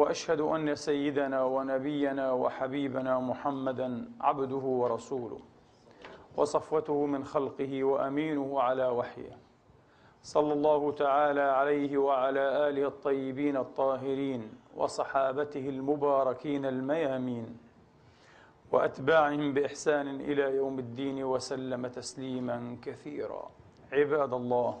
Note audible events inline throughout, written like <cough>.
وأشهد أن سيدنا ونبينا وحبيبنا محمدا عبده ورسوله وصفوته من خلقه وأمينه على وحيه. صلى الله تعالى عليه وعلى آله الطيبين الطاهرين وصحابته المباركين الميامين وأتباعهم بإحسان إلى يوم الدين وسلم تسليما كثيرا. عباد الله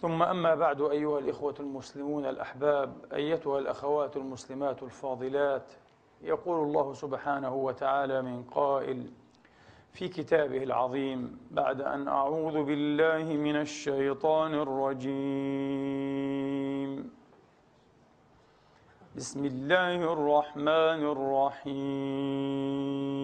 ثم أما بعد أيها الإخوة المسلمون الأحباب أيتها الأخوات المسلمات الفاضلات يقول الله سبحانه وتعالى من قائل في كتابه العظيم بعد أن أعوذ بالله من الشيطان الرجيم. بسم الله الرحمن الرحيم.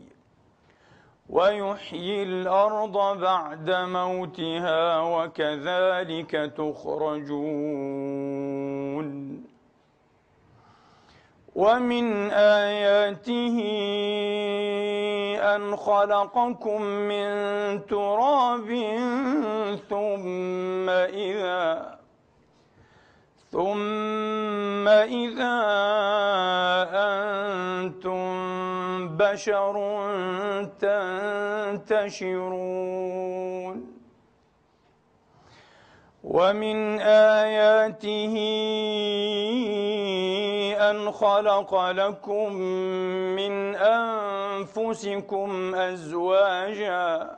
ويحيي الأرض بعد موتها وكذلك تخرجون. ومن آياته أن خلقكم من تراب ثم إذا ثم اذا أنتم بشر تنتشرون ومن اياته ان خلق لكم من انفسكم ازواجا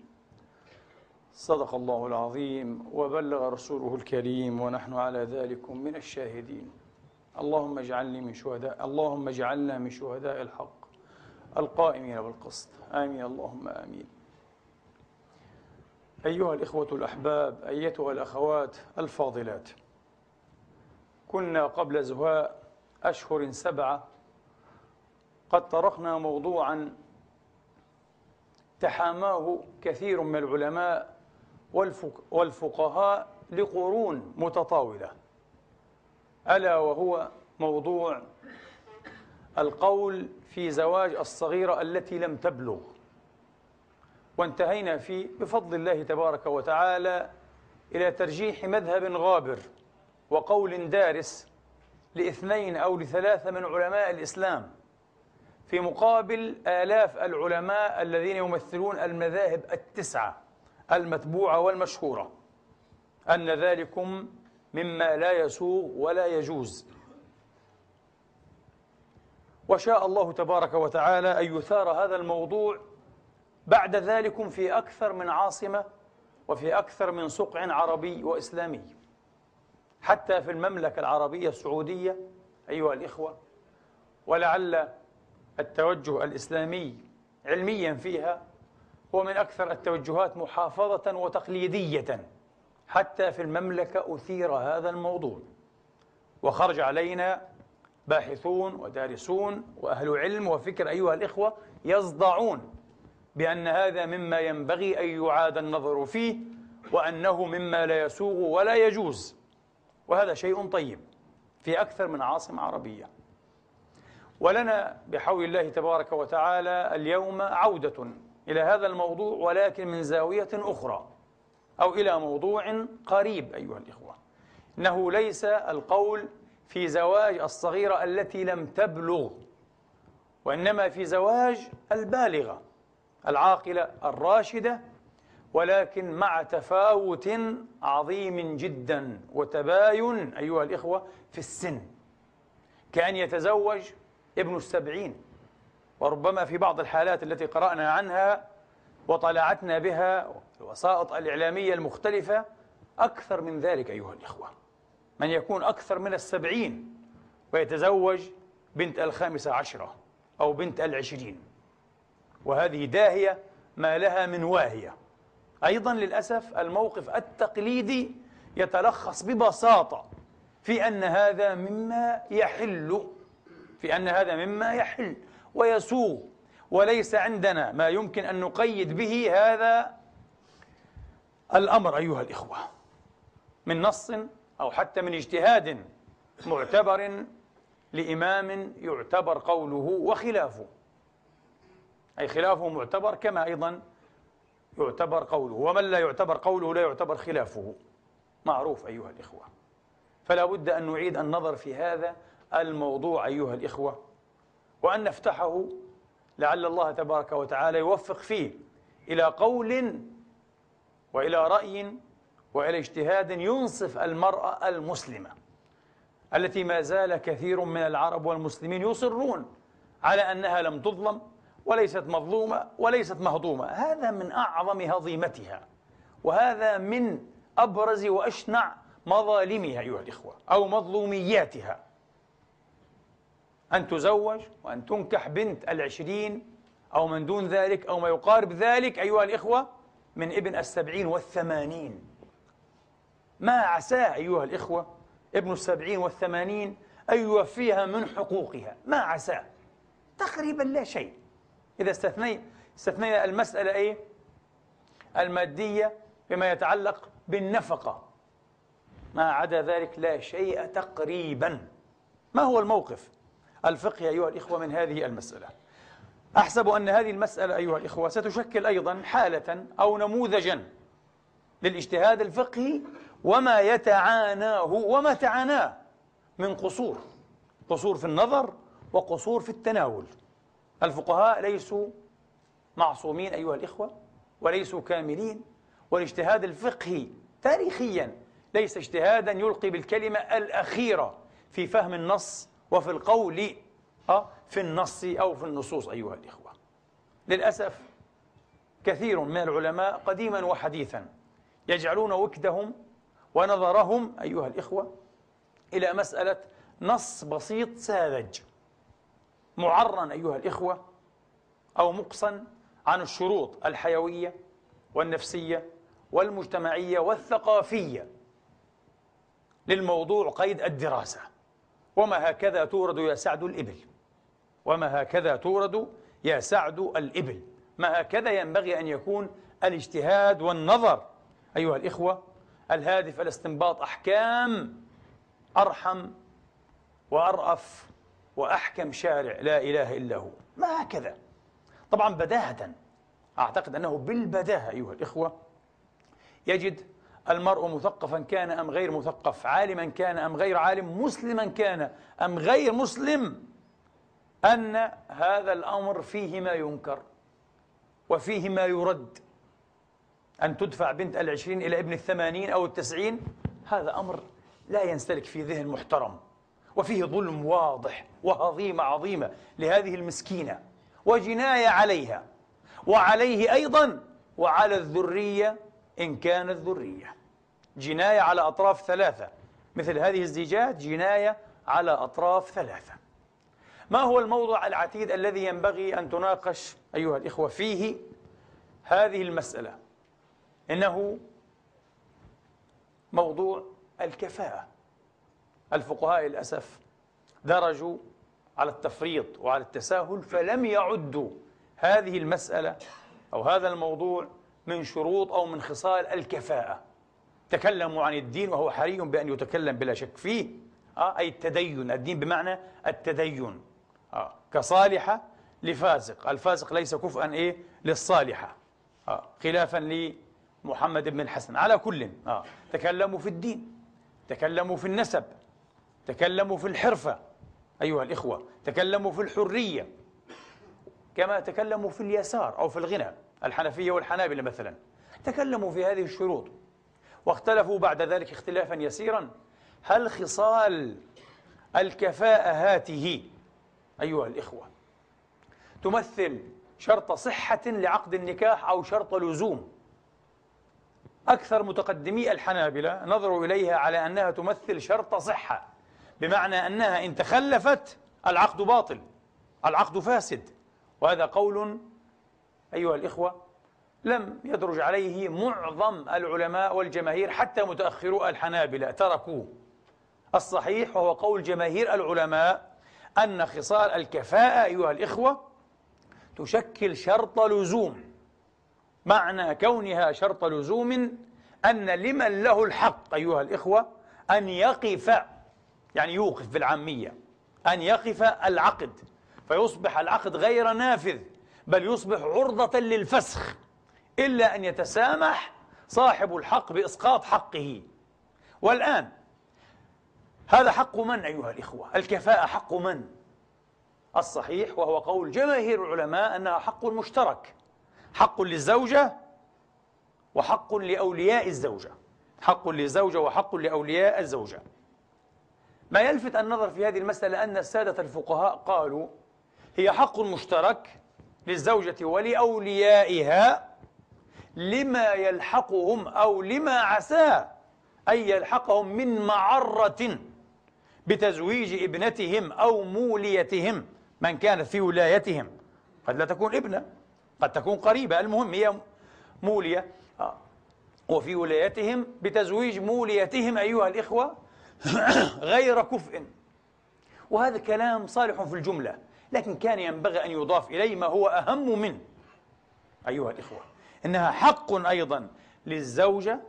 صدق الله العظيم وبلغ رسوله الكريم ونحن على ذلك من الشاهدين. اللهم اجعلني من شهداء اللهم اجعلنا من شهداء الحق القائمين بالقسط. آمين. اللهم آمين. أيها الإخوة الأحباب أيتها الأخوات الفاضلات. كنا قبل زهاء أشهر سبعة قد طرقنا موضوعا تحاماه كثير من العلماء والفقهاء لقرون متطاولة. ألا وهو موضوع القول في زواج الصغيرة التي لم تبلغ. وانتهينا فيه بفضل الله تبارك وتعالى إلى ترجيح مذهب غابر وقول دارس لاثنين أو لثلاثة من علماء الإسلام. في مقابل آلاف العلماء الذين يمثلون المذاهب التسعة. المتبوعة والمشهورة أن ذلكم مما لا يسوغ ولا يجوز. وشاء الله تبارك وتعالى أن يثار هذا الموضوع بعد ذلك في أكثر من عاصمة وفي أكثر من سقع عربي وإسلامي. حتى في المملكة العربية السعودية أيها الإخوة ولعل التوجه الإسلامي علميا فيها هو من أكثر التوجهات محافظة وتقليدية. حتى في المملكة أثير هذا الموضوع. وخرج علينا باحثون ودارسون وأهل علم وفكر أيها الإخوة يصدعون بأن هذا مما ينبغي أن يعاد النظر فيه وأنه مما لا يسوغ ولا يجوز. وهذا شيء طيب في أكثر من عاصمة عربية. ولنا بحول الله تبارك وتعالى اليوم عودة إلى هذا الموضوع ولكن من زاوية أخرى أو إلى موضوع قريب أيها الإخوة. إنه ليس القول في زواج الصغيرة التي لم تبلغ وإنما في زواج البالغة العاقلة الراشدة ولكن مع تفاوت عظيم جدا وتباين أيها الإخوة في السن. كأن يتزوج ابن السبعين. وربما في بعض الحالات التي قرأنا عنها وطلعتنا بها الوسائط الإعلامية المختلفة أكثر من ذلك أيها الإخوة. من يكون أكثر من السبعين ويتزوج بنت الخامسة عشرة أو بنت العشرين. وهذه داهية ما لها من واهية. أيضا للأسف الموقف التقليدي يتلخص ببساطة في أن هذا مما يحل في أن هذا مما يحل. ويسوغ وليس عندنا ما يمكن أن نقيد به هذا الأمر أيها الإخوة من نص أو حتى من اجتهاد معتبر لإمام يعتبر قوله وخلافه. أي خلافه معتبر كما أيضا يعتبر قوله ومن لا يعتبر قوله لا يعتبر خلافه. معروف أيها الإخوة. فلا بد أن نعيد النظر في هذا الموضوع أيها الإخوة. وأن نفتحه لعل الله تبارك وتعالى يوفق فيه إلى قول وإلى رأي وإلى اجتهاد ينصف المرأة المسلمة التي ما زال كثير من العرب والمسلمين يصرون على أنها لم تظلم وليست مظلومة وليست مهضومة. هذا من أعظم هضيمتها وهذا من أبرز وأشنع مظالمها أيها الإخوة أو مظلومياتها. أن تزوج وأن تنكح بنت العشرين أو من دون ذلك أو ما يقارب ذلك أيها الإخوة من ابن السبعين والثمانين. ما عساه أيها الإخوة ابن السبعين والثمانين أن يوفيها من حقوقها؟ ما عساه تقريبا لا شيء. إذا استثني استثنينا المسألة إيه؟ المادية بما يتعلق بالنفقة. ما عدا ذلك لا شيء تقريبا. ما هو الموقف؟ الفقهي أيها الإخوة من هذه المسألة. أحسب أن هذه المسألة أيها الإخوة ستشكل أيضا حالة أو نموذجا للاجتهاد الفقهي وما يتعاناه وما تعاناه من قصور قصور في النظر وقصور في التناول. الفقهاء ليسوا معصومين أيها الإخوة وليسوا كاملين والاجتهاد الفقهي تاريخيا ليس اجتهادا يلقي بالكلمة الأخيرة في فهم النص وفي القول آه، في النص أو في النصوص أيها الإخوة. للأسف كثير من العلماء قديما وحديثا يجعلون وكدهم ونظرهم أيها الإخوة إلى مسألة نص بسيط ساذج معرن أيها الإخوة أو مقصا عن الشروط الحيوية والنفسية والمجتمعية والثقافية للموضوع قيد الدراسة. وما هكذا تورد يا سعد الإبل؟ وما هكذا تورد يا سعد الإبل؟ ما هكذا ينبغي أن يكون الاجتهاد والنظر؟ أيها الإخوة الهادف إلى استنباط أحكام أرحم وأرأف وأحكم شارع لا إله إلا هو. ما هكذا؟ طبعا بداهة أعتقد أنه بالبداهة أيها الإخوة يجد المرء مثقفا كان أم غير مثقف؟ عالما كان أم غير عالم؟ مسلما كان أم غير مسلم؟ أن هذا الأمر فيه ما ينكر وفيه ما يرد. أن تدفع بنت العشرين إلى ابن الثمانين أو التسعين؟ هذا أمر لا ينسلك في ذهن محترم. وفيه ظلم واضح وهضيمة عظيمة لهذه المسكينة وجناية عليها. وعليه أيضا وعلى الذرية إن كانت ذرية. جناية على أطراف ثلاثة. مثل هذه الزيجات جناية على أطراف ثلاثة. ما هو الموضوع العتيد الذي ينبغي أن تناقش أيها الإخوة فيه؟ هذه المسألة. إنه موضوع الكفاءة. الفقهاء للأسف درجوا على التفريط وعلى التساهل فلم يعدوا هذه المسألة أو هذا الموضوع من شروط أو من خصال الكفاءة. تكلموا عن الدين وهو حري بأن يتكلم بلا شك فيه. آه أي التدين. الدين بمعنى التدين. آه كصالحة لفاسق الفاسق ليس كفءا إيه؟ للصالحة. آه خلافا لمحمد بن الحسن. على كل آه تكلموا في الدين تكلموا في النسب تكلموا في الحرفة أيها الإخوة تكلموا في الحرية كما تكلموا في اليسار أو في الغنى الحنفية والحنابلة مثلا. تكلموا في هذه الشروط. واختلفوا بعد ذلك اختلافا يسيرا. هل خصال الكفاءة هاته أيها الإخوة تمثل شرط صحة لعقد النكاح أو شرط لزوم؟ أكثر متقدمي الحنابلة نظروا إليها على أنها تمثل شرط صحة بمعنى أنها إن تخلفت العقد باطل العقد فاسد. وهذا قول أيها الإخوة لم يدرج عليه معظم العلماء والجماهير حتى متأخرو الحنابلة تركوه. الصحيح وهو قول جماهير العلماء أن خصال الكفاءة أيها الإخوة تشكل شرط لزوم. معنى كونها شرط لزوم أن لمن له الحق أيها الإخوة أن يقف يعني يوقف بالعامية أن يقف العقد. فيصبح العقد غير نافذ بل يصبح عرضة للفسخ. إلا أن يتسامح صاحب الحق بإسقاط حقه. والآن هذا حق من أيها الإخوة؟ الكفاءة حق من؟ الصحيح وهو قول جماهير العلماء أنها حق مشترك حق للزوجة وحق لأولياء الزوجة. حق للزوجة وحق لأولياء الزوجة. ما يلفت النظر في هذه المسألة أن السادة الفقهاء قالوا هي حق مشترك للزوجة ولأوليائها لما يلحقهم أو لما عسى أن يلحقهم من معرة بتزويج ابنتهم أو موليتهم من كانت في ولايتهم. قد لا تكون ابنة قد تكون قريبة. المهم هي مولية. آه. وفي ولايتهم بتزويج موليتهم أيها الإخوة <coughs> غير كفء. وهذا كلام صالح في الجملة لكن كان ينبغي أن يضاف إليه ما هو أهم منه أيها الإخوة. إنها حق أيضا للزوجة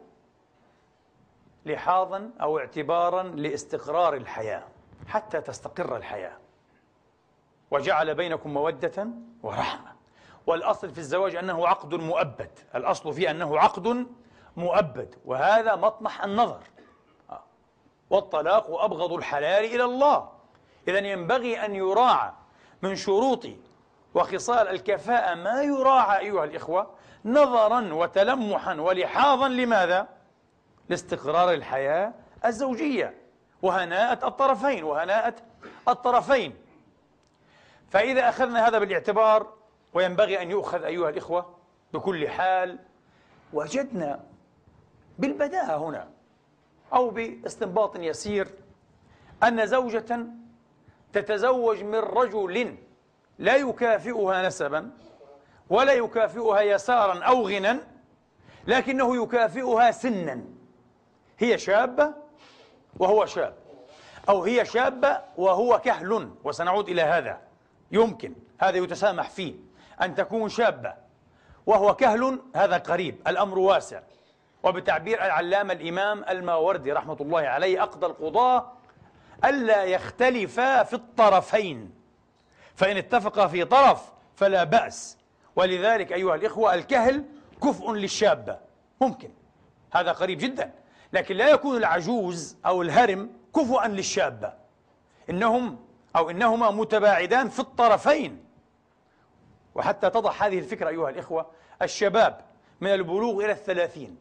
لحاظا أو اعتبارا لاستقرار الحياة حتى تستقر الحياة. وجعل بينكم مودة ورحمة. والأصل في الزواج أنه عقد مؤبد. الأصل فيه أنه عقد مؤبد. وهذا مطمح النظر. والطلاق أبغض الحلال إلى الله. إذا ينبغي أن يراعى من شروط وخصال الكفاءة ما يراعى أيها الإخوة نظرا وتلمحا ولحاظا لماذا؟ لاستقرار الحياة الزوجية وهناءة الطرفين وهناءة الطرفين فإذا أخذنا هذا بالاعتبار وينبغي أن يؤخذ أيها الإخوة بكل حال وجدنا بالبداهة هنا أو باستنباط يسير أن زوجة تتزوج من رجل لا يكافئها نسبا ولا يكافئها يسارا أو غنى لكنه يكافئها سنا. هي شابة وهو شاب أو هي شابة وهو كهل وسنعود إلى هذا. يمكن هذا يتسامح فيه. أن تكون شابة وهو كهل هذا قريب الأمر واسع. وبتعبير العلامة الإمام الماوردي رحمة الله عليه أقضى القضاة ألا يختلفا في الطرفين. فإن اتفقا في طرف فلا بأس. ولذلك أيها الإخوة الكهل كفء للشابة ممكن. هذا قريب جدا. لكن لا يكون العجوز أو الهرم كفؤا للشابة إنهم أو إنهما متباعدان في الطرفين. وحتى تضح هذه الفكرة أيها الإخوة الشباب من البلوغ إلى الثلاثين.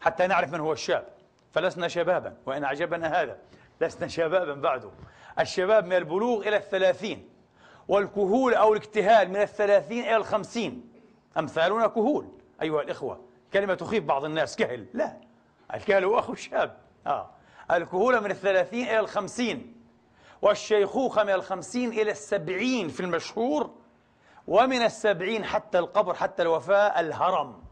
حتى نعرف من هو الشاب. فلسنا شبابا وإن أعجبنا هذا لسنا شبابا بعده. الشباب من البلوغ إلى الثلاثين. والكهول أو الاكتهال من الثلاثين إلى الخمسين. أمثالنا كهول أيها الإخوة. كلمة تخيف بعض الناس كهل لا. الكهل هو أخو الشاب آه. الكهولة من الثلاثين إلى الخمسين. والشيخوخة من الخمسين إلى السبعين في المشهور. ومن السبعين حتى القبر حتى الوفاة الهرم.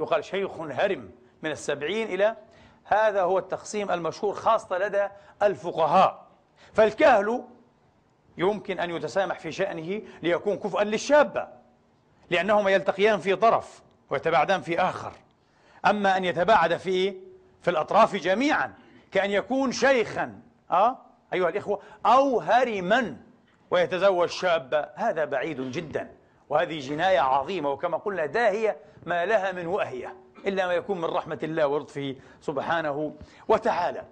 يقال شيخ هرم. من السبعين إلى هذا هو التقسيم المشهور خاصة لدى الفقهاء. فالكهل يمكن أن يتسامح في شأنه ليكون كفءا للشابة لأنهما يلتقيان في طرف ويتباعدان في آخر. أما أن يتباعد في في الأطراف جميعا كأن يكون شيخا أه؟ أيها الإخوة أو هرما ويتزوج شابة هذا بعيد جدا. وهذه جناية عظيمة وكما قلنا داهية ما لها من وأهية إلا ما يكون من رحمة الله ولطفه سبحانه وتعالى.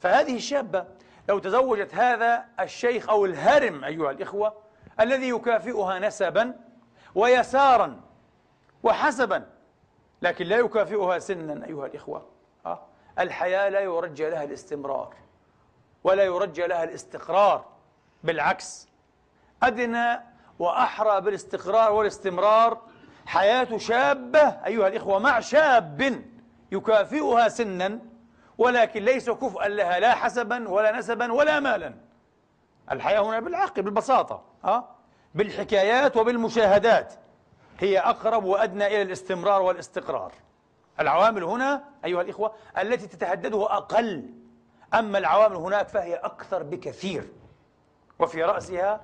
فهذه الشابة لو تزوجت هذا الشيخ أو الهرم أيها الإخوة الذي يكافئها نسبا ويسارا وحسبا لكن لا يكافئها سنا أيها الإخوة أه؟ الحياة لا يرجى لها الاستمرار ولا يرجى لها الاستقرار بالعكس أدنى وأحرى بالاستقرار والاستمرار حياة شابة أيها الإخوة مع شاب يكافئها سنا ولكن ليس كفءا لها لا حسبا ولا نسبا ولا مالا. الحياة هنا بالعقل بالبساطة أه؟ بالحكايات وبالمشاهدات. هي أقرب وأدنى إلى الاستمرار والاستقرار. العوامل هنا أيها الإخوة التي تتهدده أقل. أما العوامل هناك فهي أكثر بكثير. وفي رأسها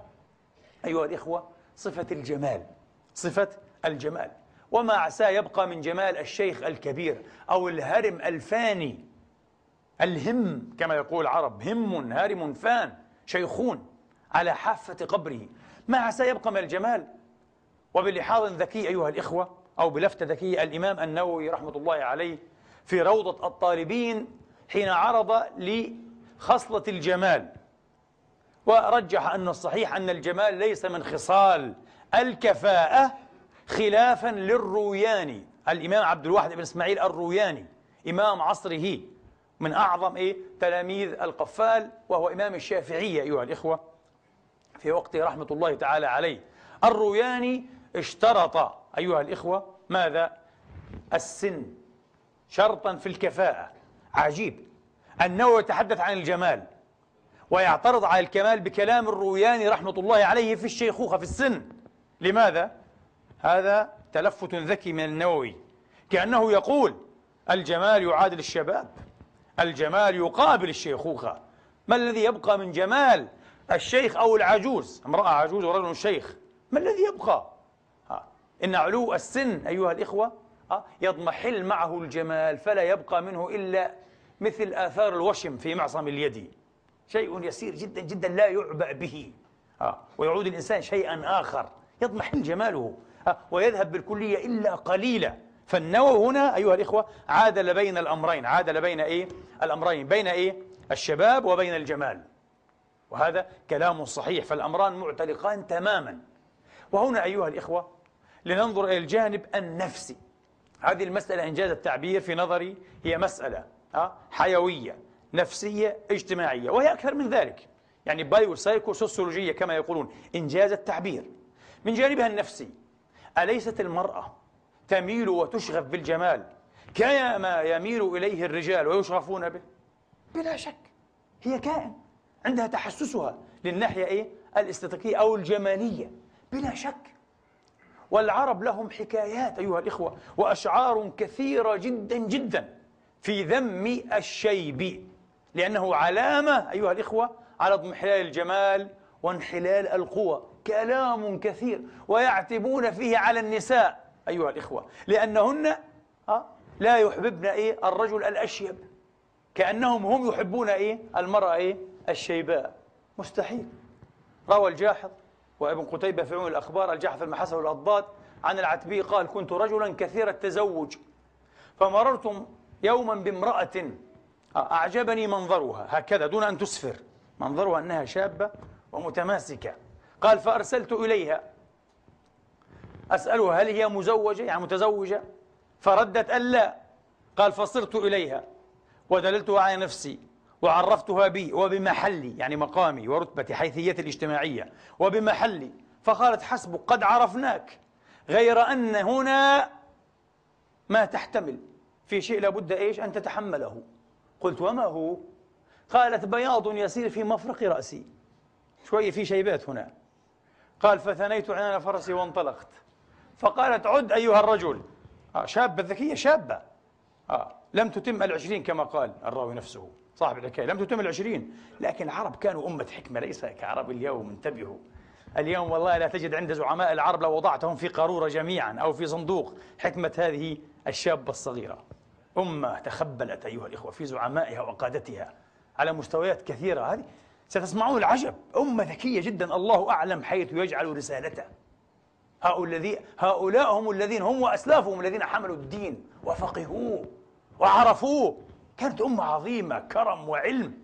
أيها الإخوة صفة الجمال. صفة الجمال. وما عسى يبقى من جمال الشيخ الكبير أو الهرم الفاني الهم كما يقول العرب هم هارم فان شيخون على حافة قبره. ما عسى يبقى من الجمال؟ وبلحاظ ذكي أيها الإخوة أو بلفتة ذكية الإمام النووي رحمة الله عليه في روضة الطالبين حين عرض لخصلة الجمال. ورجح أن الصحيح أن الجمال ليس من خصال الكفاءة خلافا للروياني. الإمام عبد الواحد بن إسماعيل الروياني إمام عصره. من أعظم إيه؟ تلاميذ القفال وهو إمام الشافعية أيها الإخوة. في وقت رحمة الله تعالى عليه. الروياني اشترط أيها الإخوة ماذا؟ السن. شرطا في الكفاءة. عجيب. أنه يتحدث عن الجمال ويعترض على الكمال بكلام الروياني رحمة الله عليه في الشيخوخة في السن. لماذا؟ هذا تلفت ذكي من النووي. كأنه يقول الجمال يعادل الشباب. الجمال يقابل الشيخوخة. ما الذي يبقى من جمال الشيخ أو العجوز؟ امرأة عجوز ورجل شيخ. ما الذي يبقى؟ ها. إن علو السن أيها الإخوة ها. يضمحل معه الجمال فلا يبقى منه إلا مثل آثار الوشم في معصم اليد. شيء يسير جدا جدا لا يعبأ به. ها. ويعود الإنسان شيئا آخر. يضمحل جماله. ويذهب بالكلية إلا قليلا. فالنووي هنا أيها الإخوة عادل بين الأمرين عادل بين إيه؟ الأمرين بين إيه؟ الشباب وبين الجمال. وهذا كلام صحيح فالأمران معتلقان تماما. وهنا أيها الإخوة لننظر إلى الجانب النفسي. هذه المسألة إن جاز التعبير في نظري هي مسألة حيوية نفسية اجتماعية وهي أكثر من ذلك. يعني bio psycho سوسيولوجية كما يقولون إن جاز التعبير. من جانبها النفسي أليست المرأة تميل وتشغف بالجمال كما يميل إليه الرجال ويشغفون به. بلا شك. هي كائن. عندها تحسسها للناحية إيه؟ الاستاتيكية أو الجمالية. بلا شك. والعرب لهم حكايات أيها الإخوة وأشعار كثيرة جدا جدا في ذم الشيب. لأنه علامة أيها الإخوة على اضمحلال الجمال وانحلال القوى. كلام كثير. ويعتبون فيه على النساء. أيها الإخوة لأنهن آه، لا يحببن إيه الرجل الأشيب. كأنهم هم يحبون إيه المرأة إيه الشيباء. مستحيل. روى الجاحظ وابن قتيبة في عموم الأخبار الجاحظ المحاسب والأضداد عن العتبي قال كنت رجلا كثير التزوج فمررت يوما بامرأة آه، أعجبني منظرها هكذا دون أن تسفر. منظرها أنها شابة ومتماسكة. قال فأرسلت إليها. أسألها هل هي مزوجة؟ يعني متزوجة. فردت أن لا. قال فصرت إليها ودللتها على نفسي وعرفتها بي وبمحلي يعني مقامي ورتبتي حيثيتي الاجتماعية وبمحلي. فقالت حسبك قد عرفناك غير أن هنا ما تحتمل. في شيء لابد إيش؟ أن تتحمله. قلت وما هو؟ قالت بياض يسير في مفرق رأسي. شوية في شيبات هنا. قال فثنيت عنان فرسي وانطلقت. فقالت عد أيها الرجل. آه شابة ذكية شابة. آه لم تتم العشرين كما قال الراوي نفسه صاحب الحكاية. لم تتم العشرين. لكن العرب كانوا أمة حكمة ليس كعرب اليوم انتبهوا. اليوم والله لا تجد عند زعماء العرب لو وضعتهم في قارورة جميعا أو في صندوق حكمة هذه الشابة الصغيرة. أمة تخبلت أيها الإخوة في زعمائها وقادتها على مستويات كثيرة. هذه ستسمعون العجب. أمة ذكية جدا الله أعلم حيث يجعل رسالته. هؤلاء هم الذين هم وأسلافهم الذين حملوا الدين وفقهوه وعرفوه. كانت أمة عظيمة كرم وعلم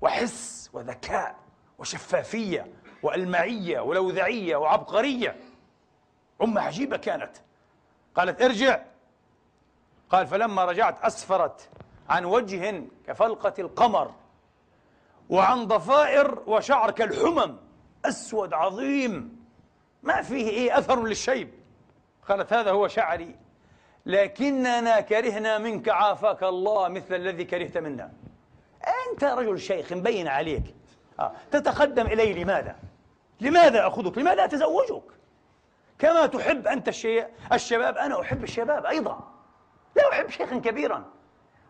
وحس وذكاء وشفافية وألمعية ولوذعية وعبقرية. أمة عجيبة كانت. قالت ارجع. قال فلما رجعت أسفرت عن وجه كفلقة القمر وعن ضفائر وشعر كالحمم أسود عظيم. ما فيه إيه أثر للشيب قالت هذا هو شعري لكننا كرهنا منك عافاك الله مثل الذي كرهت منا أنت رجل شيخ مبين عليك آه. تتقدم إلي لماذا؟ لماذا أخذك؟ لماذا أتزوجك؟ كما تحب أنت الشيء الشباب أنا أحب الشباب أيضا لا أحب شيخا كبيرا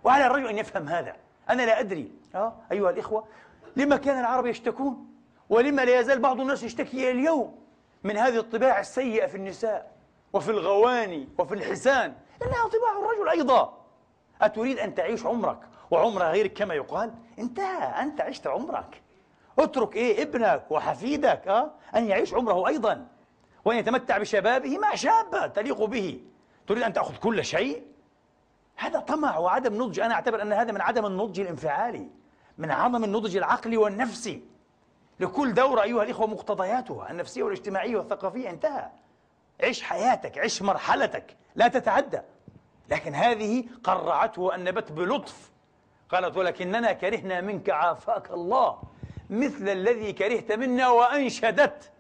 وعلى الرجل أن يفهم هذا أنا لا أدري أه؟ أيها الإخوة لما كان العرب يشتكون ولما لا يزال بعض الناس يشتكي اليوم من هذه الطباع السيئة في النساء وفي الغواني وفي الحسان إنها طباع الرجل أيضا. أتريد أن تعيش عمرك وعمر غيرك كما يقال؟ انتهى أنت عشت عمرك. اترك إيه ابنك وحفيدك أه؟ أن يعيش عمره أيضا. وأن يتمتع بشبابه مع شابة تليق به. تريد أن تأخذ كل شيء؟ هذا طمع وعدم نضج. أنا أعتبر أن هذا من عدم النضج الانفعالي من عدم النضج العقلي والنفسي. لكل دورة أيها الإخوة مقتضياتها النفسية والاجتماعية والثقافية انتهى. عش حياتك عش مرحلتك لا تتعدى. لكن هذه قرعته النبت بلطف. قالت ولكننا كرهنا منك عافاك الله. مثل الذي كرهت منا وأنشدت.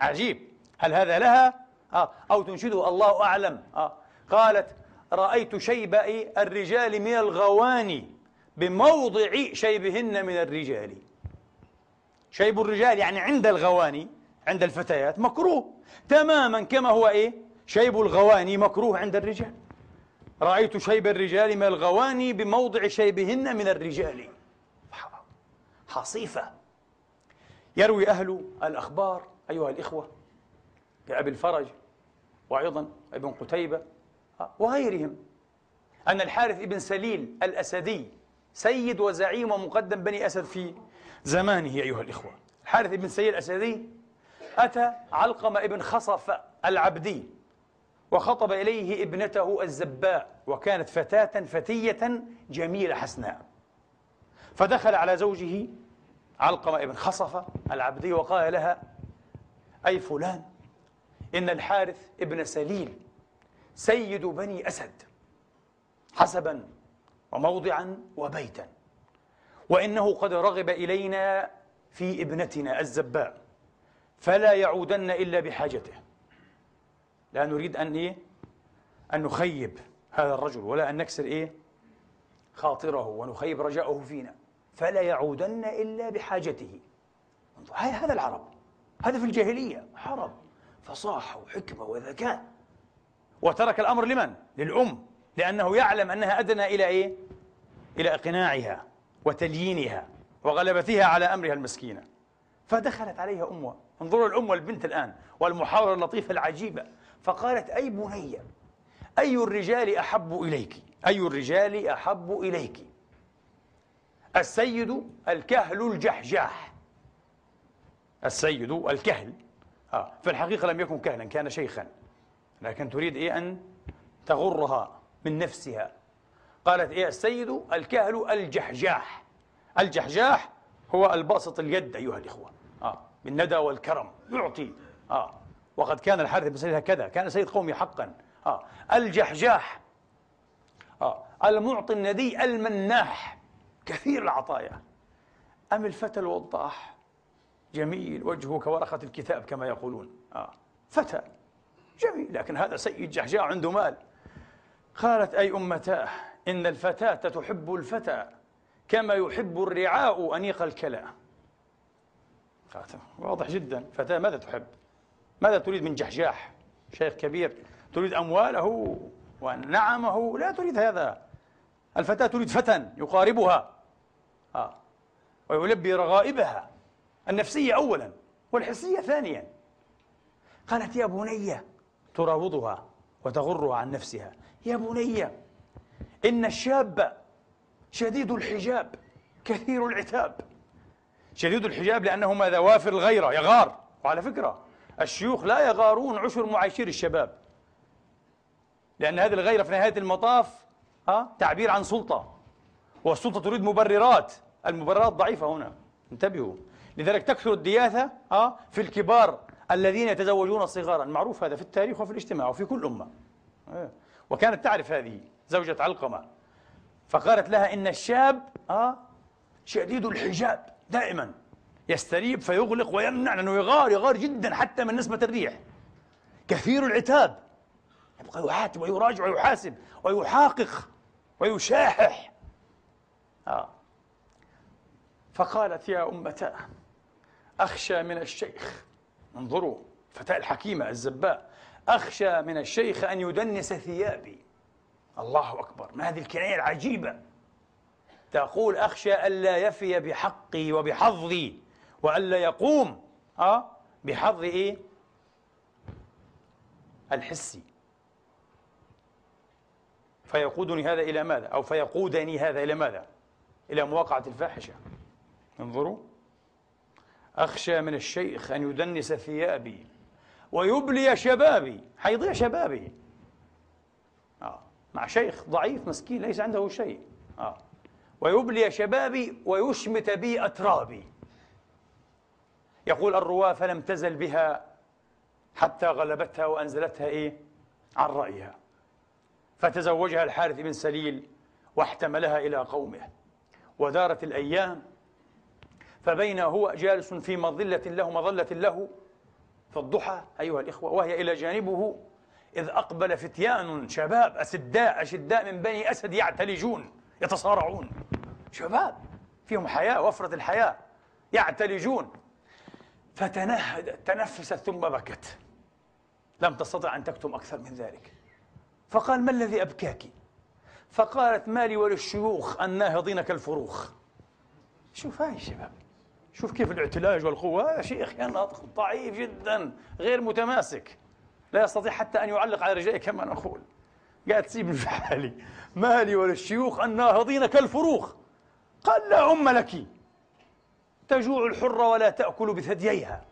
عجيب. هل هذا لها؟ آه. أو تنشده الله أعلم. آه. قالت رأيت شيب الرجال من الغواني بموضع شيبهن من الرجال. شيب الرجال يعني عند الغواني عند الفتيات مكروه. تماما كما هو إيه؟ شيب الغواني مكروه عند الرجال. رأيت شيب الرجال من الغواني بموضع شيبهن من الرجال. حصيفة. يروي أهل الأخبار أيها الإخوة كأبي الفرج وأيضا ابن قتيبة وغيرهم أن الحارث بن سليل الأسدي سيد وزعيم ومقدم بني أسد في زمانه أيها الإخوة. الحارث بن سليل الأسدي أتى علقمة ابن خصف العبدي وخطب إليه ابنته الزباء وكانت فتاة فتية جميلة حسناء. فدخل على زوجه علقمة ابن خصف العبدي وقال لها أي فلان؟ إن الحارث ابن سليل سيد بني أسد حسبا وموضعا وبيتا. وإنه قد رغب إلينا في ابنتنا الزباء فلا يعودن إلا بحاجته. لا نريد أن إيه؟ أن نخيب هذا الرجل ولا أن نكسر إيه؟ خاطره ونخيب رجاءه فينا. فلا يعودن إلا بحاجته. هذا العرب. هذا في الجاهلية. عرب. فصاحة وحكمة وذكاء. وترك الأمر لمن؟ للأم. لأنه يعلم أنها أدنى إلى إيه؟ إلى إقناعها. وتليينها وغلبتها على أمرها المسكينة. فدخلت عليها أمها انظروا الأم والبنت الآن والمحاورة اللطيفة العجيبة. فقالت أي بني أي الرجال أحب إليك؟ أي الرجال أحب إليك؟ السيد الكهل الجحجاح. السيد الكهل. آه في الحقيقة لم يكن كهلا كان شيخا. لكن تريد إيه أن تغرها من نفسها. قالت إيه السيد الكهل الجحجاح. الجحجاح هو الباسط اليد أيها الإخوة. آه. بالندى والكرم. يعطي. آه. وقد كان الحارث بن سعيد هكذا. كان سيد قومي حقا. آه. الجحجاح. آه. المعطي الندي المناح. كثير العطايا. أم الفتى الوضاح؟ جميل. وجهه كورقة الكتاب كما يقولون. آه. فتى. جميل. لكن هذا سيد جحجاع عنده مال. قالت أي أمتاه؟ إن الفتاة تحب الفتى كما يحب الرعاء أنيق الكلى. واضح جدا. فتاة ماذا تحب؟ ماذا تريد من جحجاح؟ شيخ كبير تريد أمواله ونعمه؟ لا تريد هذا. الفتاة تريد فتى يقاربها. آه. ويلبي رغائبها النفسية أولا والحسية ثانيا. قالت يا بني تراوضها وتغرها عن نفسها. يا بني إن الشاب شديد الحجاب كثير العتاب. شديد الحجاب لأنه ماذا؟ وافر الغيرة يغار. وعلى فكرة الشيوخ لا يغارون عشر معايشير الشباب. لأن هذه الغيرة في نهاية المطاف ها تعبير عن سلطة. والسلطة تريد مبررات. المبررات ضعيفة هنا. انتبهوا. لذلك تكثر الدياثة ها في الكبار الذين يتزوجون صغارا. معروف هذا في التاريخ وفي الاجتماع وفي كل أمة. إيه. وكانت تعرف هذه. زوجة علقمة. فقالت لها إن الشاب ها شديد الحجاب دائما. يستريب فيغلق ويمنع لأنه يغار يغار جدا حتى من نسبة الريح. كثير العتاب. يبقى يحاتب ويراجع ويحاسب ويحاقق ويشاحح. آه. فقالت يا أمتاه أخشى من الشيخ. انظروا فتاة الحكيمة الزباء أخشى من الشيخ أن يدنس ثيابي. الله أكبر ما هذه الكناية العجيبة تقول أخشى ألا يفي بحقي وبحظي وألا يقوم أه؟ بحظ إيه؟ الحسي فيقودني هذا إلى ماذا؟ أو فيقودني هذا إلى ماذا؟ إلى مواقعة الفاحشة انظروا أخشى من الشيخ أن يدنس ثيابي ويبلي شبابي حيضيع شبابي. مع شيخ ضعيف مسكين ليس عنده شيء. آه. ويبلي شبابي ويشمت بي أترابي. يقول الرواة فلم تزل بها حتى غلبتها وأنزلتها إيه؟ عن رأيها. فتزوجها الحارث بن سليل واحتملها إلى قومه. ودارت الأيام فبين هو جالس في مظلة له مظلة له في الضحى أيها الإخوة وهي إلى جانبه إذ أقبل فتيان شباب أسداء أشداء من بني أسد يعتلجون يتصارعون. شباب فيهم حياة وفرة الحياة يعتلجون. فتنهدت تنفست ثم بكت. لم تستطع أن تكتم أكثر من ذلك. فقال ما الذي أبكاك؟ فقالت مالي وللشيوخ الناهضين كالفروخ. شوف هاي الشباب شوف كيف الإعتلاج والقوة. هذا شيخ ينطق ضعيف جدا غير متماسك. لا يستطيع حتى أن يعلق على رجليه كما نقول. قاعد تسيب في حالي مالي وللشيوخ الناهضين كالفروخ قال لا أم لك. تجوع الحرة ولا تأكل بثدييها.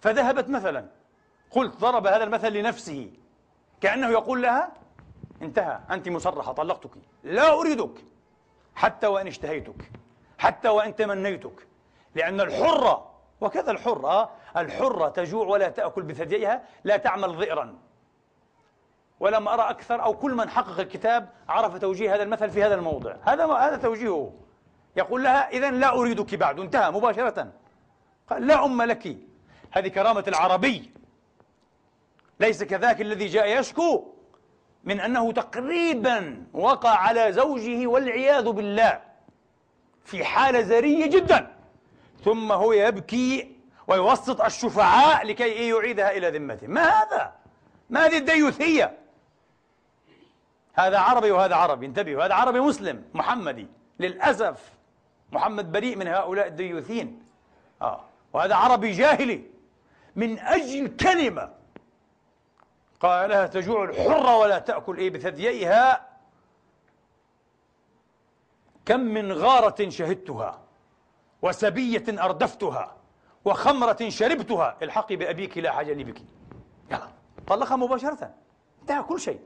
فذهبت مثلا. قلت ضرب هذا المثل لنفسه. كأنه يقول لها انتهى أنت مصرحة طلقتك. لا أريدك. حتى وإن اشتهيتك. حتى وإن تمنيتك. لأن الحرة وكذا الحرة الحرة تجوع ولا تأكل بثدييها لا تعمل ضئرا. ولم أرى أكثر أو كل من حقق الكتاب عرف توجيه هذا المثل في هذا الموضع. هذا هذا توجيهه. يقول لها إذا لا أريدك بعد. انتهى مباشرة. قال لا أم لك. هذه كرامة العربي. ليس كذاك الذي جاء يشكو من أنه تقريبا وقع على زوجه والعياذ بالله في حالة زرية جدا. ثم هو يبكي ويوسط الشفعاء لكي يعيدها إلى ذمته ما هذا؟ ما هذه الديوثية؟ هذا عربي وهذا عربي انتبهوا هذا عربي مسلم محمدي للأسف محمد بريء من هؤلاء الديوثين آه. وهذا عربي جاهلي من أجل كلمة قال لها تجوع الحرة ولا تأكل إيه بثدييها كم من غارة شهدتها وسبية أردفتها وخمرة شربتها. الحقي بأبيك لا حاجة لي بك يلا طلقها مباشرة. انتهى كل شيء.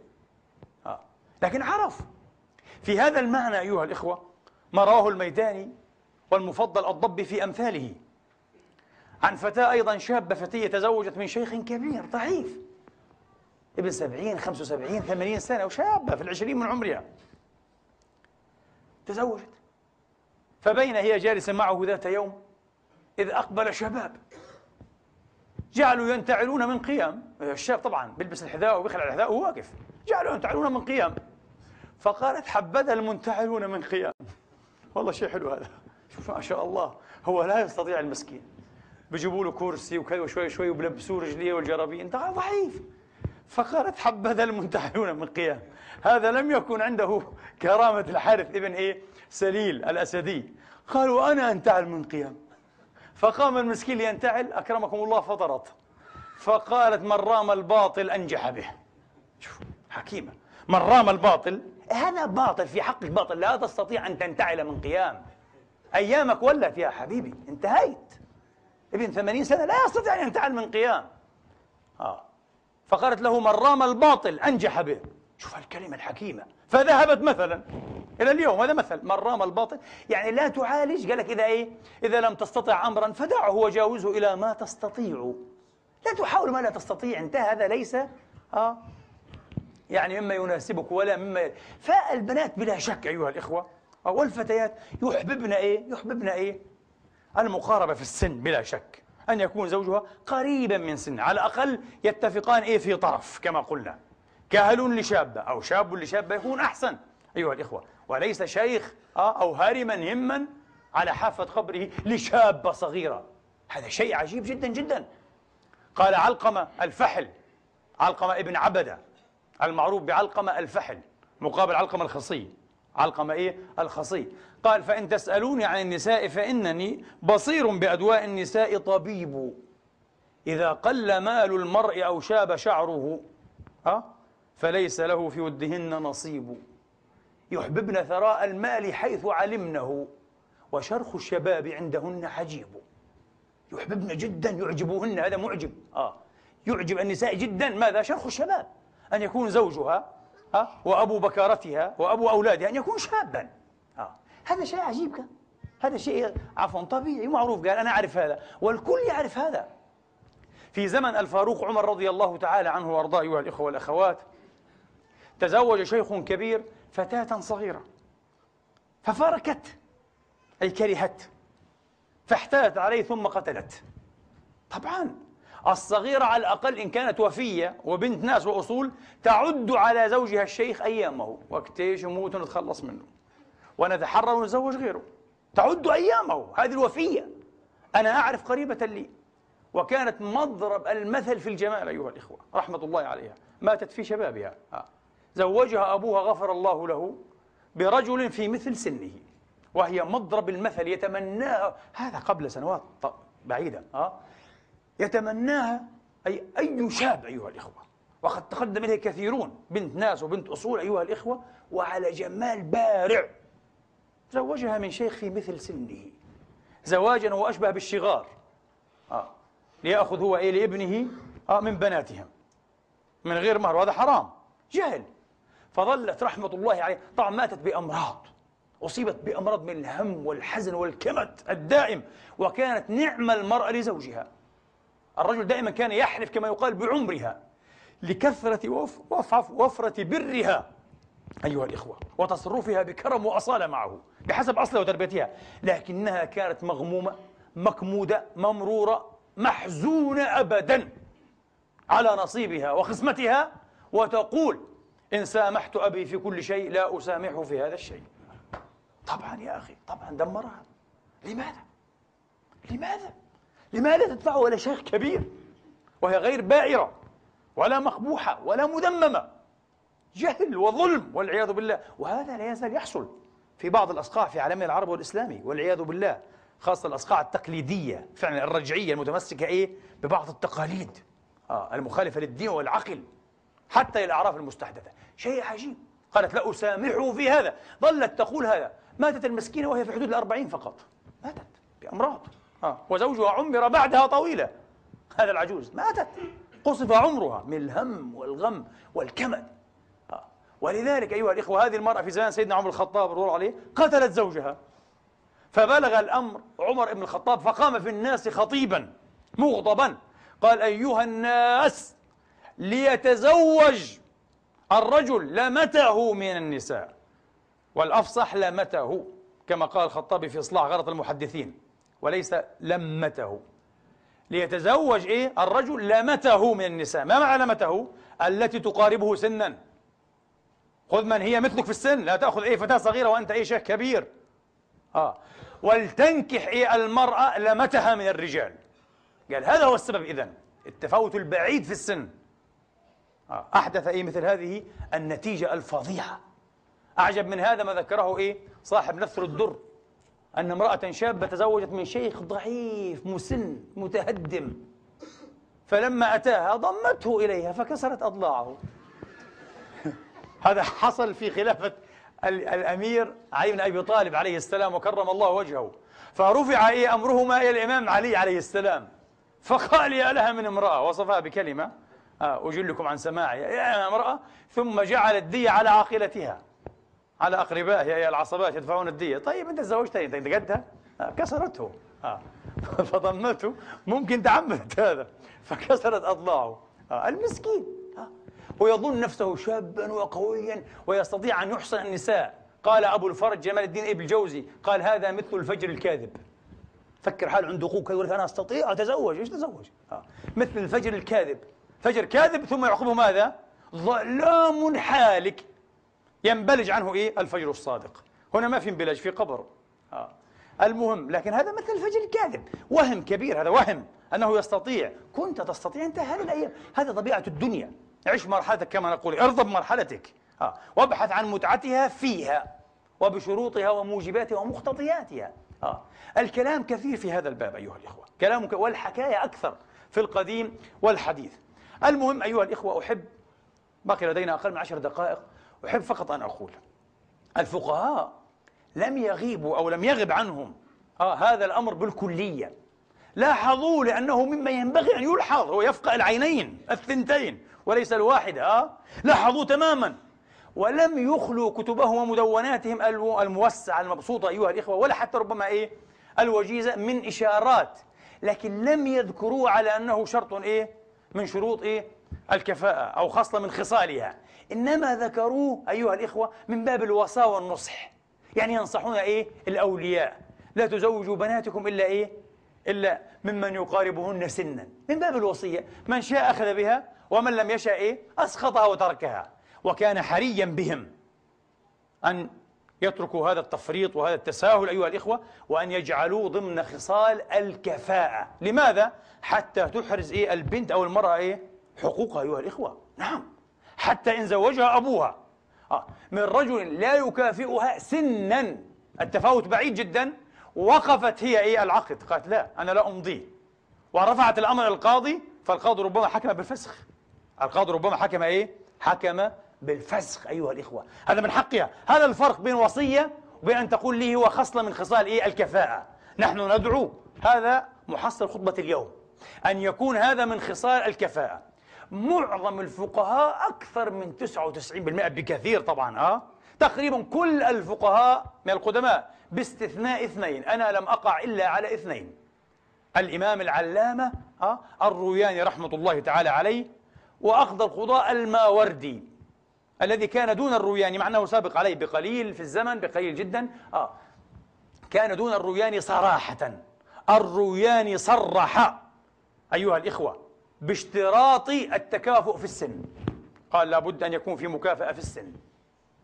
آه. لكن عرف. في هذا المعنى أيها الإخوة ما رواه الميداني والمفضل الضبي في أمثاله. عن فتاة أيضا شابة فتية تزوجت من شيخ كبير ضعيف. ابن سبعين خمسة وسبعين ثمانين سنة وشابة في العشرين من عمرها. تزوجت. فبين هي جالسة معه ذات يوم إذ أقبل شباب. جعلوا ينتعلون من قيام. الشاب طبعا بيلبس الحذاء وبيخلع الحذاء وهو واقف. جعلوا ينتعلون من قيام. فقالت حبذا المنتعلون من قيام. والله شيء حلو هذا. شوف ما شاء الله. هو لا يستطيع المسكين. بيجيبوا له كرسي وكذا وشوي شوي وبلبسوه رجليه والجرابين. انت ضعيف. فقالت حبذا المنتحلون من قيام. هذا لم يكن عنده كرامة الحارث ابن إيه؟ سليل الأسدي. قالوا أنا أنتعل من قيام. فقام المسكين لينتعل أكرمكم الله فطرت. فقالت من رام الباطل أنجح به. شوف حكيمة. من رام الباطل هذا باطل في حقك باطل. لا تستطيع أن تنتعل من قيام. أيامك ولت يا حبيبي انتهيت. ابن ثمانين سنة لا يستطيع أن ينتعل من قيام. آه. فقالت له من رام الباطل أنجح به. شوف الكلمة الحكيمة. فذهبت مثلا. إلى اليوم هذا مثل. من رام الباطل يعني لا تعالج. قال لك إذا إيه؟ إذا لم تستطع أمرا فدعه وجاوزه إلى ما تستطيع. لا تحاول ما لا تستطيع. انتهى هذا ليس آه يعني مما يناسبك ولا مما فالبنات بلا شك أيها الإخوة والفتيات يحببن إيه؟ يحببن إيه؟ المقاربة في السن بلا شك. أن يكون زوجها قريبا من سن على الأقل يتفقان إيه؟ في طرف كما قلنا. كأهل لشابة أو شاب لشابة يكون أحسن أيها الإخوة. وليس شيخ آه، أو هارما هما على حافة قبره لشابة صغيرة. هذا شيء عجيب جدا جدا. قال علقمة الفحل علقمة ابن عبدة المعروف بعلقمة الفحل مقابل علقمة الخصي. علقمة إيه؟ الخصي. قال فإن تسألوني عن النساء فإنني بصير بأدواء النساء طبيب. إذا قل مال المرء أو شاب شعره أه؟ فليس له في ودهن نصيب. يحببن ثراء المال حيث علمنه وشرخ الشباب عندهن حجيب. يحببن جدا يعجبوهن هذا معجب. آه. يعجب النساء جدا. ماذا؟ شرخ الشباب. أن يكون زوجها آه وأبو بكارتها وأبو أولادها أن يكون شابا. آه. هذا شيء عجيب كان. هذا شيء عفوا طبيعي معروف. قال أنا أعرف هذا. والكل يعرف هذا. في زمن الفاروق عمر رضي الله تعالى عنه وأرضاه أيها الإخوة والأخوات تزوج شيخ كبير فتاة صغيرة. ففاركت. أي كرهت. فاحتالت عليه ثم قتلت. طبعا. الصغيرة على الأقل إن كانت وفية وبنت ناس وأصول تعد على زوجها الشيخ أيامه. وقت إيش يموت ونتخلص منه. ونتحرر ونتزوج غيره. تعد أيامه. هذه الوفية. أنا أعرف قريبة لي. وكانت مضرب المثل في الجمال أيها الإخوة. رحمة الله عليها. ماتت في شبابها. آه. زوجها أبوها غفر الله له برجل في مثل سنه وهي مضرب المثل يتمناها هذا قبل سنوات بعيدة أه؟ يتمناها أي أي شاب أيها الإخوة. وقد تقدم إليه كثيرون بنت ناس وبنت أصول أيها الإخوة وعلى جمال بارع. زوجها من شيخ في مثل سنه. زواجا هو أشبه بالشغار. آه. ليأخذ هو إيه لابنه آه من بناتهم. من غير مهر وهذا حرام. جهل. فظلت رحمة الله عليه. طبعا ماتت بأمراض. أصيبت بأمراض من الهم والحزن والكمد الدائم وكانت نعم المرأة لزوجها. الرجل دائما كان يحلف كما يقال بعمرها لكثرة وف وفرة برها. أيها الإخوة وتصرفها بكرم وأصالة معه بحسب أصلها وتربيتها. لكنها كانت مغمومة مكمودة ممرورة محزونة أبدا على نصيبها وخصمتها وتقول إن سامحت أبي في كل شيء لا أسامحه في هذا الشيء. طبعا يا أخي طبعا دمرها. لماذا؟ لماذا؟ لماذا تدفعه إلى شيخ كبير؟ وهي غير بائرة ولا مقبوحة ولا مذممة. جهل وظلم والعياذ بالله. وهذا لا يزال يحصل في بعض الأصقاع في عالمنا العربي والإسلامي والعياذ بالله. خاصة الأصقاع التقليدية فعلا الرجعية المتمسكة إيه؟ ببعض التقاليد. آه المخالفة للدين والعقل. حتى الأعراف المستحدثة. شيء عجيب. قالت لا أسامحه في هذا. ظلت تقول هذا. ماتت المسكينة وهي في حدود الأربعين فقط. ماتت بأمراض. آه. وزوجها عمر بعدها طويلة. هذا العجوز. ماتت. قصف عمرها من الهم والغم والكمد. آه. ولذلك أيها الإخوة هذه المرأة في زمان سيدنا عمر الخطاب رضي الله عليه قتلت زوجها. فبلغ الأمر عمر بن الخطاب فقام في الناس خطيبا مغضبا. قال أيها الناس ليتزوج الرجل لمته من النساء والأفصح لمته كما قال الخطابي في إصلاح غلط المحدثين وليس لمته. ليتزوج إيه؟ الرجل لمته من النساء. ما معنى لمته؟ التي تقاربه سنا. خذ من هي مثلك في السن لا تأخذ أي فتاة صغيرة وأنت أي شيخ كبير. آه. ولتنكح إيه؟ المرأة لمتها من الرجال. قال هذا هو السبب إذن التفاوت البعيد في السن. أحدث إيه مثل هذه النتيجة الفظيعة. أعجب من هذا ما ذكره إيه صاحب نثر الدر أن امرأة شابة تزوجت من شيخ ضعيف مسن متهدم. فلما أتاها ضمته إليها فكسرت أضلاعه. هذا حصل في خلافة الأمير علي بن أبي طالب عليه السلام وكرم الله وجهه. فرفع إيه أمرهما إلى الإمام علي عليه السلام. فقال يا لها من امرأة وصفها بكلمة آه أجلكم عن سماعها يا امرأة ثم جعل الدية على عاقلتها. على أقربائها يا العصبات يدفعون الدية. طيب أنت تزوجتني أنت قدها آه كسرته. آه. <laughs> فضمته. ممكن تعمدت هذا. فكسرت أضلاعه. آه المسكين. آه. ويظن نفسه شابا وقويا ويستطيع أن يحصن النساء. قال أبو الفرج جمال الدين ابن الجوزي قال هذا مثل الفجر الكاذب. فكر حال عنده أخوك. يقول لك أنا أستطيع أتزوج. إيش تزوج؟ آه. مثل الفجر الكاذب. فجر كاذب ثم يعقبه ماذا؟ ظلام حالك. ينبلج عنه إيه؟ الفجر الصادق. هنا ما في انبلاج في قبر. آه. المهم لكن هذا مثل الفجر الكاذب. وهم كبير هذا وهم أنه يستطيع. كنت تستطيع أنت هذه الأيام. هذه طبيعة الدنيا. عش مرحلتك كما نقول ارضى بمرحلتك آه. وابحث عن متعتها فيها وبشروطها وموجباتها ومقتضياتها آه. الكلام كثير في هذا الباب أيها الإخوة. كلام والحكاية أكثر في القديم والحديث. المهم أيها الإخوة أحب بقي لدينا أقل من عشر دقائق. أحب فقط أن أقول الفقهاء لم يغيبوا أو لم يغب عنهم آه هذا الأمر بالكلية. لاحظوا لأنه مما ينبغي أن يلحظ هو يفقأ العينين الثنتين وليس الواحدة آه. لاحظوا تماما. ولم يخلوا كتبهم ومدوناتهم الموسعة المبسوطة أيها الإخوة ولا حتى ربما إيه الوجيزة من إشارات. لكن لم يذكروا على أنه شرط إيه؟ من شروط إيه؟ الكفاءة أو خصلة من خصالها. إنما ذكروه أيها الإخوة من باب الوصاة والنصح. يعني ينصحون إيه؟ الأولياء. لا تزوجوا بناتكم إلا إيه؟ إلا ممن يقاربهن سنا. من باب الوصية من شاء أخذ بها ومن لم يشاء إيه؟ أسخطها وتركها. وكان حريا بهم أن يتركوا هذا التفريط وهذا التساهل أيها الإخوة وأن يجعلوه ضمن خصال الكفاءة. لماذا؟ حتى تحرز إيه البنت أو المرأة إيه؟ حقوقها أيها الإخوة. نعم. حتى إن زوجها أبوها. آه. من رجل لا يكافئها سنا. التفاوت بعيد جدا. وقفت هي إيه العقد. قالت لا أنا لا أمضيه ورفعت الأمر القاضي فالقاضي ربما حكم بالفسخ. القاضي ربما حكم إيه؟ حكم بالفسخ أيها الإخوة. هذا من حقها. هذا الفرق بين وصية وبين أن تقول لي هو خصلة من خصال إيه؟ الكفاءة. نحن ندعو. هذا محصل خطبة اليوم. أن يكون هذا من خصال الكفاءة. معظم الفقهاء أكثر من 99% بكثير طبعا أه؟ تقريبا كل الفقهاء من القدماء باستثناء اثنين. أنا لم أقع إلا على اثنين. الإمام العلامة أه؟ الروياني رحمة الله تعالى عليه وأخذ القضاء الماوردي. الذي كان دون الروياني مع أنه سابق عليه بقليل في الزمن بقليل جدا. آه. كان دون الروياني صراحة. الروياني صرح أيها الإخوة باشتراط التكافؤ في السن. قال لابد أن يكون في مكافأة في السن.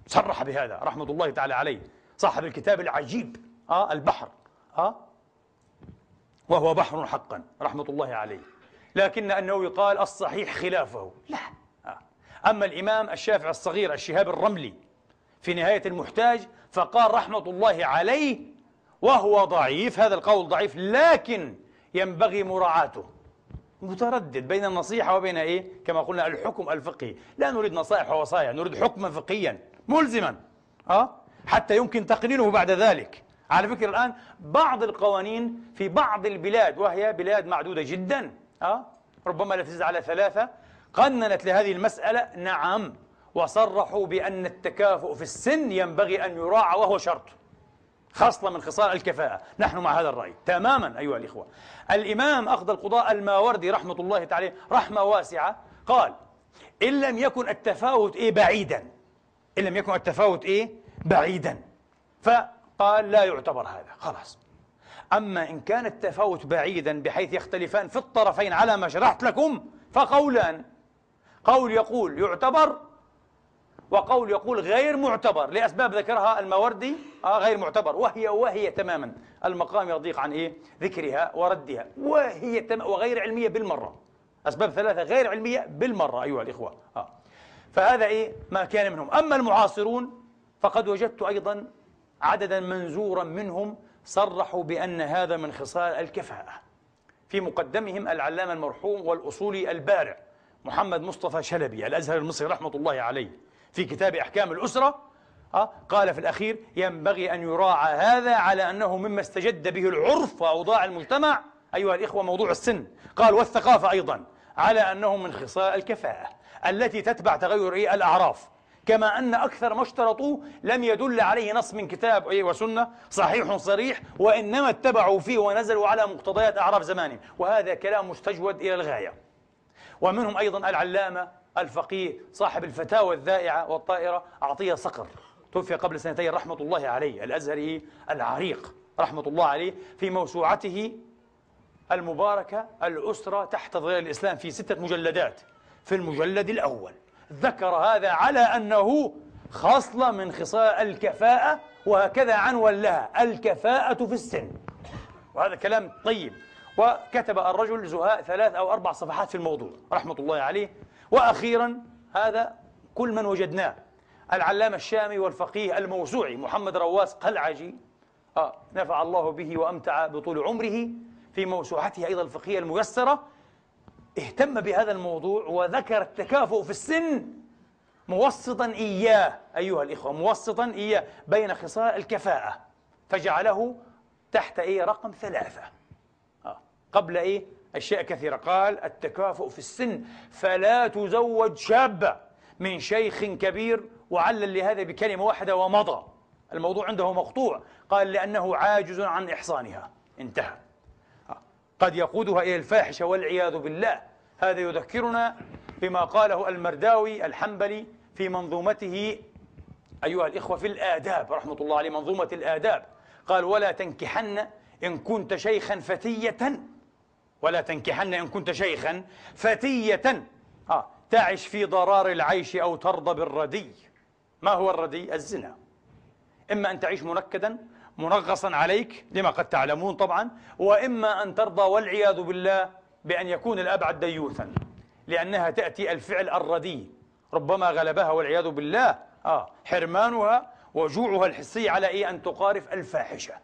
صرح بهذا رحمة الله تعالى عليه. صاحب الكتاب العجيب آه البحر آه. وهو بحر حقا رحمة الله عليه. لكن النووي قال الصحيح خلافه. لا. أما الإمام الشافعي الصغير الشهاب الرملي في نهاية المحتاج فقال رحمة الله عليه وهو ضعيف هذا القول ضعيف لكن ينبغي مراعاته متردد بين النصيحة وبين إيه؟ كما قلنا الحكم الفقهي لا نريد نصائح ووصايا نريد حكما فقهيا ملزما أه؟ حتى يمكن تقنينه بعد ذلك على فكرة الآن بعض القوانين في بعض البلاد وهي بلاد معدودة جدا أه؟ ربما لا تزيد على ثلاثة قننت لهذه المسألة نعم وصرحوا بأن التكافؤ في السن ينبغي أن يراعى وهو شرط خصلة من خصال الكفاءة. نحن مع هذا الرأي تماما أيها الإخوة. الإمام أخذ القضاء الماوردي رحمة الله تعالى رحمة واسعة قال إن لم يكن التفاوت إيه بعيدا إن لم يكن التفاوت إيه بعيدا. فقال لا يعتبر هذا خلاص. أما إن كان التفاوت بعيدا بحيث يختلفان في الطرفين على ما شرحت لكم فقولان قول يقول يعتبر وقول يقول غير معتبر لأسباب ذكرها الماوردي آه غير معتبر. وهي وهي تماما. المقام يضيق عن إيه؟ ذكرها وردها. وهي تم وغير علمية بالمرة. أسباب ثلاثة غير علمية بالمرة أيها الإخوة. آه. فهذا إيه؟ ما كان منهم. أما المعاصرون فقد وجدت أيضا عددا منزورا منهم صرحوا بأن هذا من خصال الكفاءة. في مقدمهم العلامة المرحوم والأصولي البارع. محمد مصطفى شلبي الأزهر المصري رحمة الله عليه في كتاب أحكام الأسرة قال في الأخير ينبغي أن يراعى هذا على أنه مما استجد به العرف وأوضاع المجتمع أيها الإخوة موضوع السن. قال والثقافة أيضا على أنه من خصال الكفاءة التي تتبع تغير إيه الأعراف كما أن أكثر ما اشترطوه لم يدل عليه نص من كتاب إيه وسنة صحيح صريح وإنما اتبعوا فيه ونزلوا على مقتضيات أعراف زمانهم وهذا كلام مستجود إلى الغاية. ومنهم أيضا العلامة الفقيه صاحب الفتاوى الذائعة والطائرة عطية صقر. توفي قبل سنتين رحمة الله عليه الأزهري العريق رحمة الله عليه في موسوعته المباركة الأسرة تحت ظلال الإسلام في ستة مجلدات. في المجلد الأول ذكر هذا على أنه خصلة من خصال الكفاءة وهكذا عنوان لها الكفاءة في السن. وهذا كلام طيب. وكتب الرجل زهاء ثلاث أو أربع صفحات في الموضوع رحمة الله عليه. وأخيرا هذا كل من وجدناه العلامة الشامي والفقيه الموسوعي محمد رواس قلعجي. آه نفع الله به وأمتع بطول عمره في موسوعته أيضا الفقهية الميسرة. اهتم بهذا الموضوع وذكر التكافؤ في السن. موسطا إياه أيها الإخوة موسطا إياه بين خصال الكفاءة فجعله تحت أي رقم ثلاثة. قبل إيه؟ أشياء كثيرة. قال التكافؤ في السن. فلا تزوج شابة من شيخ كبير وعلل لهذا بكلمة واحدة ومضى. الموضوع عنده مقطوع. قال لأنه عاجز عن إحصانها. انتهى. قد يقودها إلى الفاحشة والعياذ بالله. هذا يذكرنا بما قاله المرداوي الحنبلي في منظومته أيها الإخوة في الآداب رحمة الله عليه منظومة الآداب. قال ولا تنكحن إن كنت شيخا فتية ولا تنكحن إن كنت شيخا فتية آه تعش في ضرار العيش أو ترضى بالردي. ما هو الردي؟ الزنا. إما أن تعيش منكدا منغصا عليك لما قد تعلمون طبعا وإما أن ترضى والعياذ بالله بأن يكون الأبعد ديوثا لأنها تأتي الفعل الردي. ربما غلبها والعياذ بالله آه حرمانها وجوعها الحسي على إيه؟ أن تقارف الفاحشة.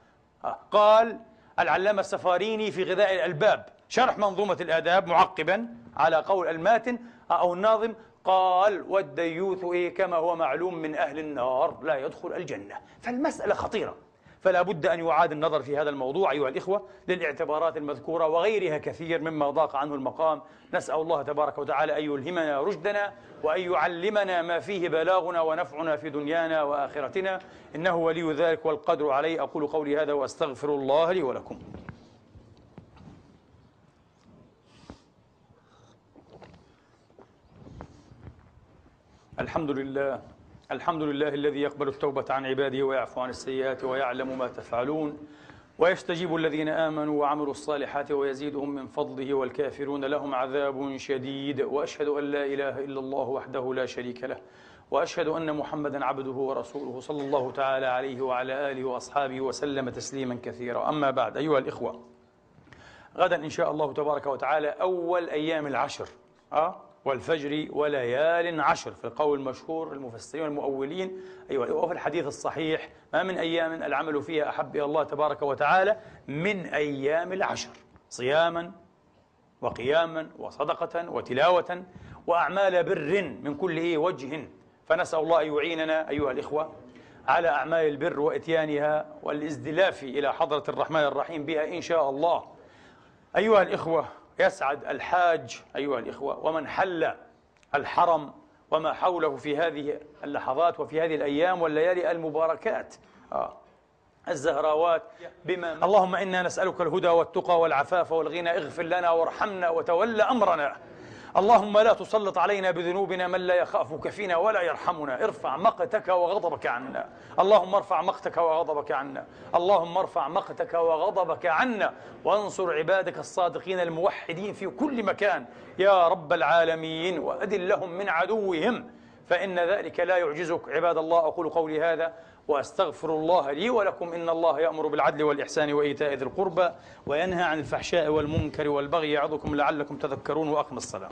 آه قال العلامة السفاريني في غذاء الألباب شرح منظومة الآداب معقبا على قول الماتن أو الناظم قال والديوث إيه كما هو معلوم من أهل النار لا يدخل الجنة. فالمسألة خطيرة. فلا بد أن يعاد النظر في هذا الموضوع أيها الإخوة للاعتبارات المذكورة وغيرها كثير مما ضاق عنه المقام. نسأل الله تبارك وتعالى أن يلهمنا رشدنا وأن يعلمنا ما فيه بلاغنا ونفعنا في دنيانا وآخرتنا. إنه ولي ذلك والقدر عليه. أقول قولي هذا وأستغفر الله لي ولكم. الحمد لله. الحمد لله الذي يقبل التوبة عن عباده ويعفو عن السيئات ويعلم ما تفعلون. ويستجيب الذين آمنوا وعملوا الصالحات ويزيدهم من فضله والكافرون لهم عذاب شديد. وأشهد أن لا إله إلا الله وحده لا شريك له. وأشهد أن محمدا عبده ورسوله صلى الله تعالى عليه وعلى آله وأصحابه وسلم تسليما كثيرا. أما بعد أيها الإخوة غدا إن شاء الله تبارك وتعالى أول أيام العشر. أه؟ والفجر وليال عشر في القول المشهور المفسرين والمؤولين. أيوة وفي الحديث الصحيح ما من أيام العمل فيها أحب إلى الله تبارك وتعالى من أيام العشر. صياما وقياما وصدقة وتلاوة وأعمال بر من كل وجه. فنسأل الله أن يعيننا أيها الإخوة على أعمال البر وإتيانها والإزدلاف إلى حضرة الرحمن الرحيم بها إن شاء الله. أيها الإخوة يسعد الحاج أيها الإخوة ومن حل الحرم وما حوله في هذه اللحظات وفي هذه الأيام والليالي المباركات آه. الزهراوات بما اللهم إنا نسألك الهدى والتقى والعفاف والغنى اغفر لنا وارحمنا وتول أمرنا اللهم لا تسلط علينا بذنوبنا من لا يخافك فينا ولا يرحمنا. ارفع مقتك وغضبك عنا. اللهم ارفع مقتك وغضبك عنا. اللهم ارفع مقتك وغضبك عنا. وانصر عبادك الصادقين الموحدين في كل مكان. يا رب العالمين. وأدل لهم من عدوهم. فإن ذلك لا يعجزك. عباد الله أقول قولي هذا. وأستغفر الله لي ولكم إن الله يأمر بالعدل والإحسان وإيتاء ذي القربى وينهى عن الفحشاء والمنكر والبغي يعظكم لعلكم تذكرون وأقم الصلاة.